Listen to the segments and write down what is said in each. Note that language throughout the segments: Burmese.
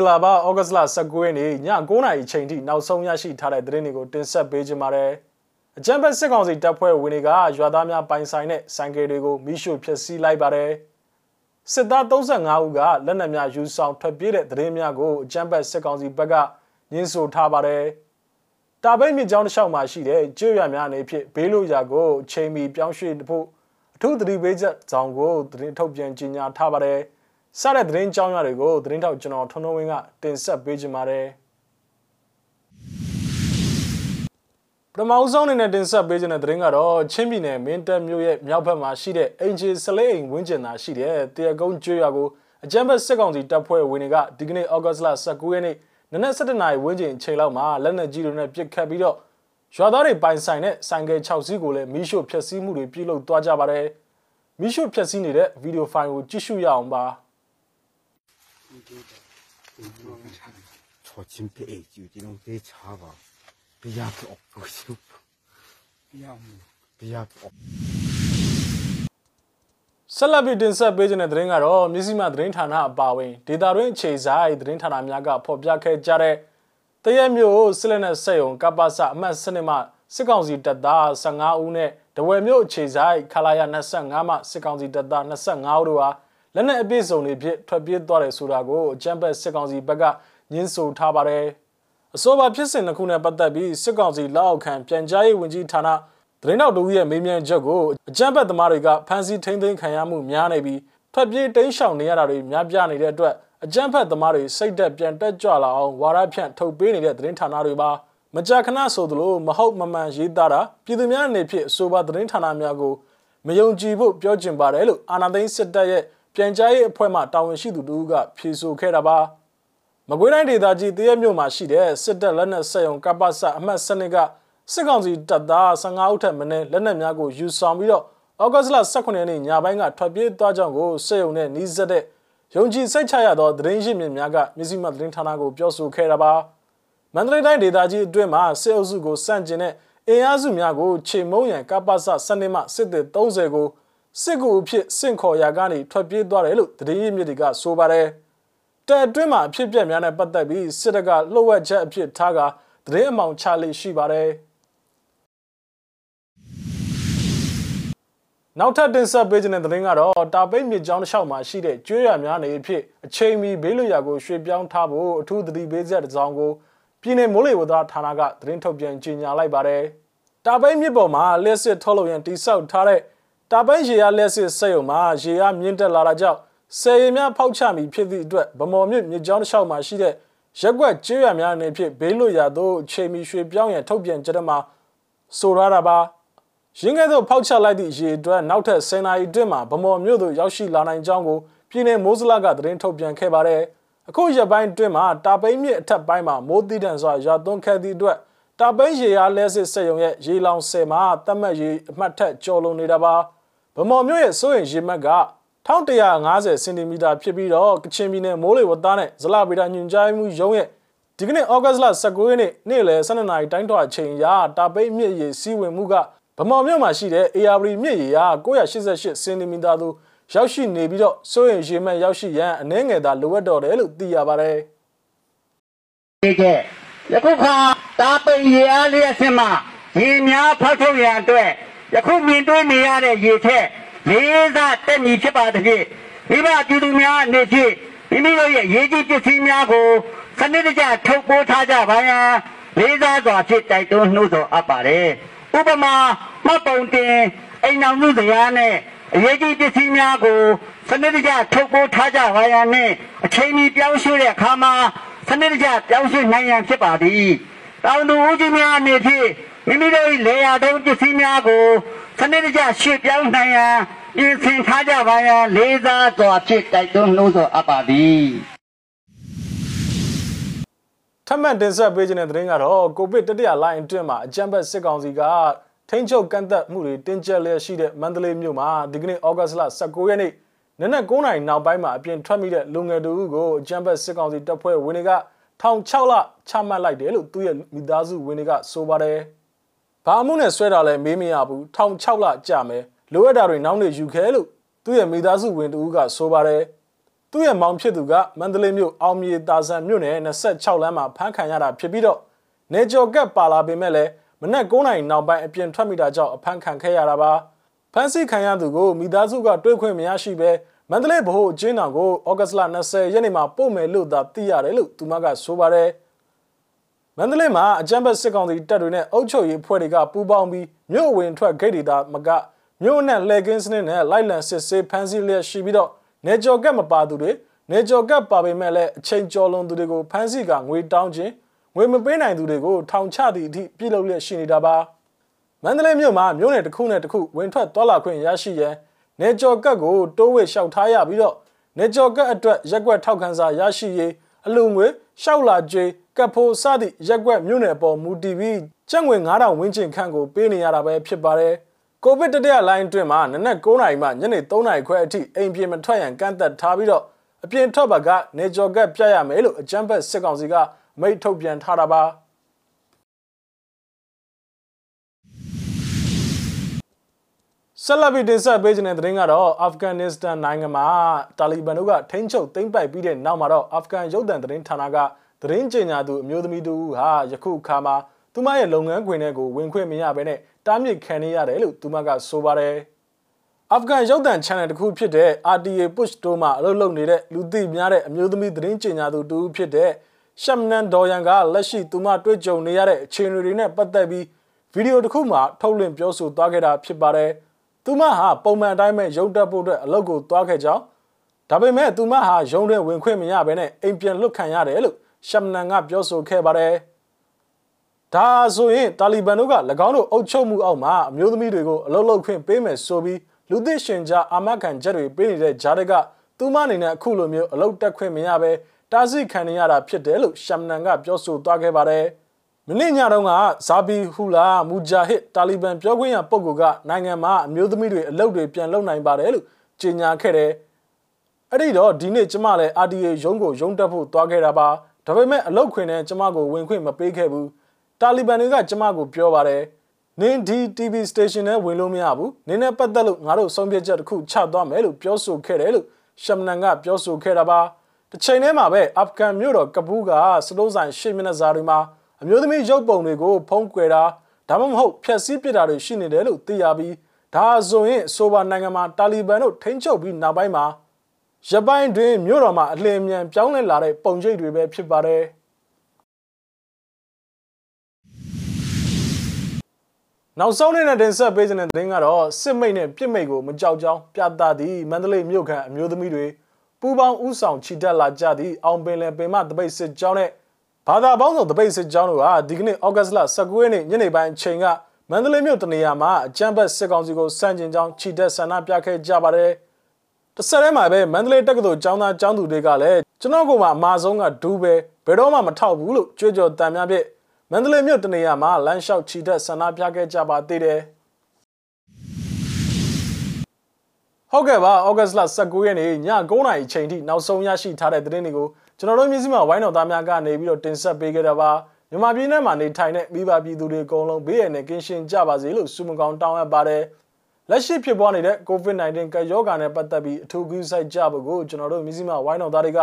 ္ဂလာပါဩဂတ်စ်လ19ရက်နေ့ည9:00နာရီချိန်ထိနောက်ဆုံးရရှိထားတဲ့သတင်းတွေကိုတင်ဆက်ပေးကြပါမယ်။အကြံဖက်စစ်ကောင်စီတပ်ဖွဲ့ဝင်တွေကရွာသားများပိုင်ဆိုင်တဲ့ဆိုင်ကယ်တွေကိုမိရှို့ဖျက်ဆီးလိုက်ပါတယ်။စစ်သား35ဦးကလက်နက်များယူဆောင်ထွက်ပြေးတဲ့သတင်းများကိုအကြံဖက်စစ်ကောင်စီဘက်ကညှင်းဆိုထားပါတယ်။တာပိတ်မြစ်ကြောင်းတစ်လျှောက်မှာရှိတဲ့ကျွေးရများနေဖြစ်ဘေးလို့ရာကိုချိန်မီပြောင်းရွှေ့ဖို့အထူးသတိပေးချက်ဆောင်ကိုသတင်းထုတ်ပြန်ကြေညာထားပါတယ်။ စတဲ့သတင်းကြောင်းရတွေကိုသတင်းထောက်ကျွန်တော်ထွန်းထွန်းဝင်းကတင်ဆက်ပေးကြပါမယ်ပထမဆုံးအနေနဲ့တင်ဆက်ပေးခြင်းတဲ့သတင်းကတော့ချင်းပြည်နယ်မင်းတပ်မြို့ရဲ့မြောက်ဘက်မှာရှိတဲ့အင်ဂျီစလေးအိမ်ဝင်းကျင်သာရှိတဲ့တရကုန်းကျွော်ကိုအကြမ်းဖက်စစ်ကောင်စီတပ်ဖွဲ့ဝင်တွေကဒီကနေ့ဩဂတ်စ်လ19ရက်နေ့နနက်7:00နာရီဝန်းကျင်ချိန်လောက်မှာလက်နက်ကြီးတွေနဲ့ပစ်ခတ်ပြီးတော့ရွာသားတွေပိုင်ဆိုင်တဲ့ဆိုင်ကယ်6စီးကိုလည်းမီးရှို့ဖျက်ဆီးမှုတွေပြုလုပ်သွားကြပါတယ်။မီးရှို့ဖျက်ဆီးနေတဲ့ဗီဒီယိုဖိုင်ကိုကြည့်ရှုရအောင်ပါ။ 초침배 지지롱배 차가 비야 없고 싶 비야 비야 없 ဆက်လက်ပြီးတင်ဆက်ပေးခြင်းတဲ့သတင်းကတော့မြစည်းမသတင်းဌာနအပါအဝင်ဒေတာတွင်းအခြေဆိုင်သတင်းဌာနများကဖော်ပြခဲ့ကြတဲ့တရက်မျိုးစစ်လက်နက်ဆက်ယုံကပ္ပစအမှတ်စနစ်မှစစ်ကောင်စီတပ်သား15ဦးနဲ့တဝယ်မျိုးအခြေဆိုင်ခလာရ25မှစစ်ကောင်စီတပ်သား25ဦးတို့ဟာ လက်နက်အပြည့်စုံတွေဖြင့်ထွက်ပြေးသွားတယ်ဆိုတာကိုအကြမ်းဖက်စစ်ကောင်စီဘက်ကညှင်းဆိုထားပါတယ်။အဆိုပါဖြစ်စဉ်တစ်ခုနဲ့ပတ်သက်ပြီးစစ်ကောင်စီလက်အောက်ခံပြန်ကြားရေးဝန်ကြီးဌာနသတင်းတော်တို့ရဲ့မေးမြန်းချက်ကိုအကြမ်းဖက်သမားတွေကဖမ်းဆီးထိန်းသိမ်းခံရမှုများနေပြီးထွက်ပြေးတိမ်းရှောင်နေရတာတွေများပြားနေတဲ့အတွက်အကြမ်းဖက်သမားတွေစိတ်သက်ပြန်တက်ကြွလာအောင်ဝါရဖြန့်ထုတ်ပေးနေတဲ့သတင်းဌာနတွေပါမကြာခဏဆိုသလိုမဟုတ်မမှန်ရေးသားတာပြည်သူများအနေဖြင့်အဆိုပါသတင်းဌာနများကိုမယုံကြည်ဖို့ပြောကျင်ပါတယ်လို့အာဏာသိမ်းစစ်တပ်ရဲ့ ပြန်ကြားရေးအဖွဲ့မှတာဝန်ရှိသူတို့ကဖြေဆိုခဲ့တာပါမကွေးတိုင်းဒေသကြီးတရက်မြို့မှာရှိတဲ့စစ်တပ်လက်နက်ဆက်ယုံကပ္ပစအမှတ်စနစ်ကစစ်ကောင်စီတပ်သား15ဦးထက်မနည်းလက်နက်များကိုယူဆောင်ပြီးတော့ဩဂတ်စ်လ18ရက်နေ့ညပိုင်းကထွက်ပြေးသွားကြောင်းကိုစစ်ယုံနဲ့နှီးစက်တဲ့ယုံကြည်စိတ်ချရသောသတင်းရင်းမြစ်များကမြစည်းမသတင်းဌာနကိုပြောဆိုခဲ့တာပါမန္တလေးတိုင်းဒေသကြီးအတွင်းမှာစစ်အုပ်စုကိုစန့်ကျင်တဲ့အင်အားစုများကိုချိန်မုံရန်ကပ္ပစစနစ်မှစစ်သည်30ကို စစ်ကူအဖြစ်စင့်ခေါ်ရာကနေထွက်ပြေးသွားတယ်လို့သတင်းရင်းမြစ်တွေကဆိုပါတယ်။တဲအတွင်းမှာအဖြစ်ပြက်များနဲ့ပတ်သက်ပြီးစစ်တပ်ကလှုပ်ဝက်ချက်အဖြစ်ထားကသတင်းအမောင်ချလေးရှိပါတယ်။နောက်ထပ်တင်ဆက်ပေးခြင်းတဲ့သတင်းကတော့တာပိတ်မြစ်ကြောင်းတစ်လျှောက်မှာရှိတဲ့ကျွေးရများနေအဖြစ်အချိန်မီဘေးလွတ်ရာကိုရွှေ့ပြောင်းထားဖို့အထူးသတိပေးချက်တစ်စောင်းကိုပြည်내မိုးလေဝသဌာနကသတင်းထုတ်ပြန်ကြေညာလိုက်ပါတယ်။တာပိတ်မြစ်ပေါ်မှာလက်စစ်ထုတ်လုပ်ရန်တိစောက်ထားတဲ့ တာပိုင်းရေအားလက်စစ်စက်ရုံမှာရေအားမြင့်တက်လာတာကြောင့်ဆယ်ရီများဖောက်ချမိဖြစ်သည့်အတွက်ဗမော်မြစ်မြစ်ကြောင်းတစ်လျှောက်မှာရှိတဲ့ရက်ွက်ကျေးရွာများအနေဖြင့်ဘေးလွတ်ရာသို့ချိန်မီရွှေပြောင်းရန်ထုတ်ပြန်ကြတဲ့မှာဆိုရတာပါရင်းကဲ့သို့ဖောက်ချလိုက်သည့်ရေအတွက်နောက်ထပ်10နာရီအတွင်းမှာဗမော်မြို့သို့ရောက်ရှိလာနိုင်ကြောင်းကိုပြည်내မိုးစလကသတင်းထုတ်ပြန်ခဲ့ပါတယ်အခုရက်ပိုင်းအတွင်းမှာတာပိန်းမြစ်အထက်ပိုင်းမှာမိုးတိတန်စွာရွာသွန်းခဲ့သည့်အတွက်တာပိန်းရေအားလဲစစ်စက်ရုံရဲ့ရေလောင်ဆယ်မှာတတ်မှတ်ရေအမှတ်ထက်ကျော်လွန်နေတာပါ ဗမော်မြို့ရဲ့စိုးရင်ရေမှတ်က1150စင်တီမီတာဖြစ်ပြီးတော့ကချင်ပြည်နယ်မိုးလေဝသနဲ့ဇလဗေဒညွန်ကြားမှုရုံးရဲ့ဒီကနေ့ဩဂတ်စ်လ19ရက်နေ့နေ့လယ်12နာရီတိုင်းထွာချိန်ရာတာပိတ်မြစ်ရေစီးဝင်မှုကဗမော်မြို့မှာရှိတဲ့ AR မြစ်ရေဟာ988စင်တီမီတာသို့ရောက်ရှိနေပြီးတော့စိုးရင်ရေမှတ်ရောက်ရှိရန်အနည်းငယ်သာလိုအပ်တော့တယ်လို့သိရပါတယ်။ဒီကယခုခါတာပိတ်ရေအားလျက်စင်မှာရေများဖောက်ထုတ်ရန်အတွက် ယခုမြင်တွေ့နေရတဲ့ရေထက်လေးစားတက်မီဖြစ်ပါသဖြင့်မိဘပြည်သူများအနေဖြင့်မိမိတို့ရဲ့ရေးကြီးပစ္စည်းများကိုစနစ်တကျထုတ်ပိုးထားကြပါရန်လေးစားစွာဖြင့်တိုက်တွန်းနှိုးဆော်အပ်ပါတယ်။ဥပမာမှတ်ပုံတင်အိမ်နောက်မှုတရားနဲ့အရေးကြီးပစ္စည်းများကိုစနစ်တကျထုတ်ပိုးထားကြပါရန်နဲ့အချိန်မီပြောင်းရွှေ့တဲ့အခါမှာစနစ်တကျပြောင်းရွှေ့နိုင်ရန်ဖြစ်ပါသည်။တောင်သူဦးကြီးများအနေဖြင့် မိမိတို့၏လေယာတုံးပစ္စည်းများကိုစနစ်တကျရွှေ့ပြောင်းနိုင်ရန်ပြင်ဆင်ထားကြပါရန်လေးစားစွာဖြင့်တိုက်တွန်းနှိုးဆော်အပ်ပါသည်ထပ်မံတင်ဆက်ပေးခြင်းတဲ့သတင်းကတော့ကိုဗစ်တတိယလိုင်းအတွင်းမှာအကြမ်းဖက်စစ်ကောင်စီကထိန်းချုပ်ကန့်သက်မှုတွေတင်းကျပ်လျက်ရှိတဲ့မန္တလေးမြို့မှာဒီကနေ့ဩဂတ်စ်လ19ရက်နေ့နနက်9:00နာရီနောက်ပိုင်းမှာအပြင်ထွက်မိတဲ့လူငယ်တူကိုအကြမ်းဖက်စစ်ကောင်စီတပ်ဖွဲ့ဝင်တွေကထောင်6လချမှတ်လိုက်တယ်လို့သူ့ရဲ့မိသားစုဝင်တွေကဆိုပါတယ်။ ဘာအမှုနဲ့ဆွဲတာလဲမေးမရဘူးထောင်6လကြာမယ်လိုအပ်တာတွေနောက်နေယူခဲလို့သူ့ရဲ့မိသားစုဝင်တူကဆိုပါတယ်သူ့ရဲ့မောင်ဖြစ်သူကမန္တလေးမြို့အောင်မြေတာဆန်မြို့နယ်26လမ်းမှာဖမ်းခံရတာဖြစ်ပြီးတော့နေကျော်ကပ်ပါလာပေမဲ့လည်းမနက်9နာရီနောက်ပိုင်းအပြင်ထွက်မိတာကြောင့်အဖမ်းခံခဲ့ရတာပါဖမ်းဆီးခံရသူကိုမိသားစုကတွေ့ခွင့်မရရှိဘဲမန္တလေးဗဟိုအကျဉ်းထောင်ကိုဩဂတ်လ20ရက်နေ့မှာပို့မယ်လို့သာသိရတယ်လို့သူမကဆိုပါတယ် မန္တလေးမှာအကြမ်းဖက်စစ်ကောင်စီတပ်တွေနဲ့အုပ်ချုပ်ရေးအဖွဲ့တွေကပူးပေါင်းပြီးမြို့ဝင်ထွက်ဂိတ်တွေသာမကမြို့နဲ့လှည့်ကင်းစနစ်နဲ့လိုက်လံစစ်ဆေးဖမ်းဆီးလျက်ရှိပြီးတော့နေကြော်ကက်မပါသူတွေနေကြော်ကက်ပါပေမဲ့လည်းအချိန်ကျော်လွန်သူတွေကိုဖမ်းဆီးကငွေတောင်းခြင်းငွေမပေးနိုင်သူတွေကိုထောင်ချသည့်အထိပြုလုပ်လျက်ရှိနေတာပါမန္တလေးမြို့မှာမြို့နယ်တစ်ခုနဲ့တစ်ခုဝင်ထွက်သွားလာခွင့်ရရှိရန်နေကြော်ကက်ကိုတိုးဝှေ့လျှောက်ထားရပြီးတော့နေကြော်ကက်အတွက်ရက်ွက်ထောက်ခံစာရရှိရေး အလူငွေလျှောက်လာကြွေကပ်ဖို့စသည့်ရက်ွက်မြို့နယ်ပေါ်မူတည်ပြီးကျပ်ငွေ9000ဝန်းကျင်ခန့်ကိုပေးနေရတာပဲဖြစ်ပါတယ်ကိုဗစ်တတိယလိုင်းအတွင်းမှာနနက်9နာရီမှညနေ3နာရီခွဲအထိအိမ်ပြင်မထွက်ရန်ကန့်သက်ထားပြီးတော့အပြင်ထွက်ပါကနေကြော်ကက်ပြရမယ်လို့အကြမ်းဖက်စစ်ကောင်စီကမိတ်ထုတ်ပြန်ထားတာပါ ဆက်လက်ပြီးတင်ဆက်ပေးခြင်းတဲ့သတင်းကတော့အာဖဂန်နစ္စတန်နိုင်ငံမှာတာလီဘန်တို့ကထိန်းချုပ်သိမ်းပိုက်ပြီးတဲ့နောက်မှာတော့အာဖဂန်ရုပ်သံသတင်းဌာနကသတင်းကြေညာသူအမျိုးသမီးတူဟာယခုအခါမှာသူမရဲ့လုပ်ငန်းခွင်တွေကိုဝင်ခွင့်မရဘဲနဲ့တားမြစ်ခံနေရတယ်လို့သူမကဆိုပါတယ်အာဖဂန်ရုပ်သံ channel တစ်ခုဖြစ်တဲ့ RTA Push တို့မှာအလုပ်လုပ်နေတဲ့လူသိများတဲ့အမျိုးသမီးသတင်းကြေညာသူတူဖြစ်တဲ့ရှမ်နန်ဒေါ်ယန်ကလက်ရှိသူမတွေ့ကြုံနေရတဲ့အခြေအနေတွေနဲ့ပတ်သက်ပြီးဗီဒီယိုတစ်ခုမှာထုတ်လွှင့်ပြောဆိုသွားခဲ့တာဖြစ်ပါတယ်။ သူမဟာပုံမှန်တိုင်းပဲရုပ်တက်ဖို့အတွက်အလုပ်ကိုသွားခဲ့ကြောင်းဒါပေမဲ့သူမဟာရုံးတွင်ဝင်ခွင့်မရဘဲနဲ့အိမ်ပြန်လွတ်ခံရတယ်လို့ရှမ်နန်ကပြောဆိုခဲ့ပါတယ်။ဒါဆိုရင်တာလီဘန်တို့က၎င်းတို့အုပ်ချုပ်မှုအောက်မှာအမျိုးသမီးတွေကိုအလုပ်လုပ်ခွင့်ပေးမယ်ဆိုပြီးလူသိရှင်ကြားအာမခံချက်တွေပေးနေတဲ့ဂျားတွေကသူမအနေနဲ့အခုလိုမျိုးအလုပ်တက်ခွင့်မရဘဲတားဆီးခံနေရတာဖြစ်တယ်လို့ရှမ်နန်ကပြောဆိုသွားခဲ့ပါတယ်။ မနေ့ညတုန်းကဇာဘီဟူလာမူဂျာဟစ်တာလီဘန်ပြောခွင့်ရပုဂ္ဂိုလ်ကနိုင်ငံမှာအမျိုးသမီးတွေအလုပ်တွေပြန်လုပ်နိုင်ပါတယ်လို့ကြေညာခဲ့တယ်။အဲ့ဒီတော့ဒီနေ့ကျမလည်း RDA ရုံးကိုရုံးတက်ဖို့သွားခဲ့တာပါ။ဒါပေမဲ့အလုပ်ခွင်နဲ့ကျမကိုဝင်ခွင့်မပေးခဲ့ဘူး။တာလီဘန်တွေကကျမကိုပြောပါတယ်။နင်းဒီ TV station နဲ့ဝင်လို့မရဘူး။နင်းနဲ့ပတ်သက်လို့ငါတို့ဆုံးဖြတ်ချက်တစ်ခုချသွားမယ်လို့ပြောဆိုခဲ့တယ်လို့ရှမ်နန်ကပြောဆိုခဲ့တာပါ။တစ်ချိန်တည်းမှာပဲအာဖဂန်မြို့တော်ကပူးကစတိုးဆိုင်ရှေ့မျက်နှာစာတွေမှာ အမျိုးသမီးရုပ်ပုံတွေကိုဖုံးကွယ်တာဒါမှမဟုတ်ဖျက်ဆီးပစ်တာတွေရှိနေတယ်လို့သိရပြီးဒါဆိုရင်ဆိုဘာနိုင်ငံမှာတာလီဘန်တို့ထိန်းချုပ်ပြီးနောက်ပိုင်းမှာရပိုင်းတွင်မြို့တော်မှာအလင်းမြန်ပြောင်းလဲလာတဲ့ပုံရိပ်တွေပဲဖြစ်ပါတယ်နောက်ဆုံးနေတဲ့တင်ဆက်ပေးခြင်းတဲ့သတင်းကတော့စစ်မိတ်နဲ့ပြစ်မိတ်ကိုမကြောက်ကြောင်းပြသသည့်မန္တလေးမြို့ခံအမျိုးသမီးတွေပူပေါင်းဥဆောင်ချီတက်လာကြသည့်အောင်ပင်လယ်ပင်မတပိတ်စစ်ကြောင်းနဲ့ ဘာသာပေါင်းစုံတပိတ်စစ်ကြောင်းတို့ဟာဒီကနေ့ဩဂတ်လ19ရက်နေ့ညနေပိုင်းအချိန်ကမန္တလေးမြို့တနေရာမှာအကြမ်းဖက်စစ်ကောင်စီကိုစန့်ကျင်ကြောင်းချီတက်ဆန္ဒပြခဲ့ကြပါတယ်။တစ်ဆက်တည်းမှာပဲမန္တလေးတက္ကသိုလ်ကျောင်းသားကျောင်းသူတွေကလည်းကျွန်တော်ကမှအမာဆုံးကဒူးပဲဘယ်တော့မှမထောက်ဘူးလို့ကြွေးကြော်တံများဖြင့်မန္တလေးမြို့တနေရာမှာလမ်းလျှောက်ချီတက်ဆန္ဒပြခဲ့ကြပါသေးတယ်။ ဟုတ်ကဲ့ပါဩဂတ်စ်လ19ရက်နေ့ည9:00နာရီချိန်ထိနောက်ဆုံးရရှိထားတဲ့သတင်းတွေကိုကျွန်တော်တို့မျိုးစိမဝိုင်းတော်သားများကနေပြီးတော့တင်ဆက်ပေးခဲ့တာပါမြန်မာပြည်နယ်မှာနေထိုင်တဲ့မိဘပြည်သူတွေအကုန်လုံးဘေးရန်နဲ့ကင်းရှင်းကြပါစေလို့ဆုမကောင်းတောင်းအပ်ပါတယ်လက်ရှိဖြစ်ပွားနေတဲ့ COVID-19 ကပ်ရောဂါနဲ့ပတ်သက်ပြီးအထူးကူးဆိုင်ကြဖို့ကိုကျွန်တော်တို့မျိုးစိမဝိုင်းတော်သားတွေက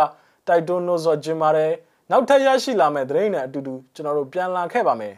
တိုက်တွန်းလို့ဆိုခြင်းပါတယ်နောက်ထပ်ရရှိလာမယ့်သတင်းတွေနဲ့အတူတူကျွန်တော်တို့ပြန်လာခဲ့ပါမယ်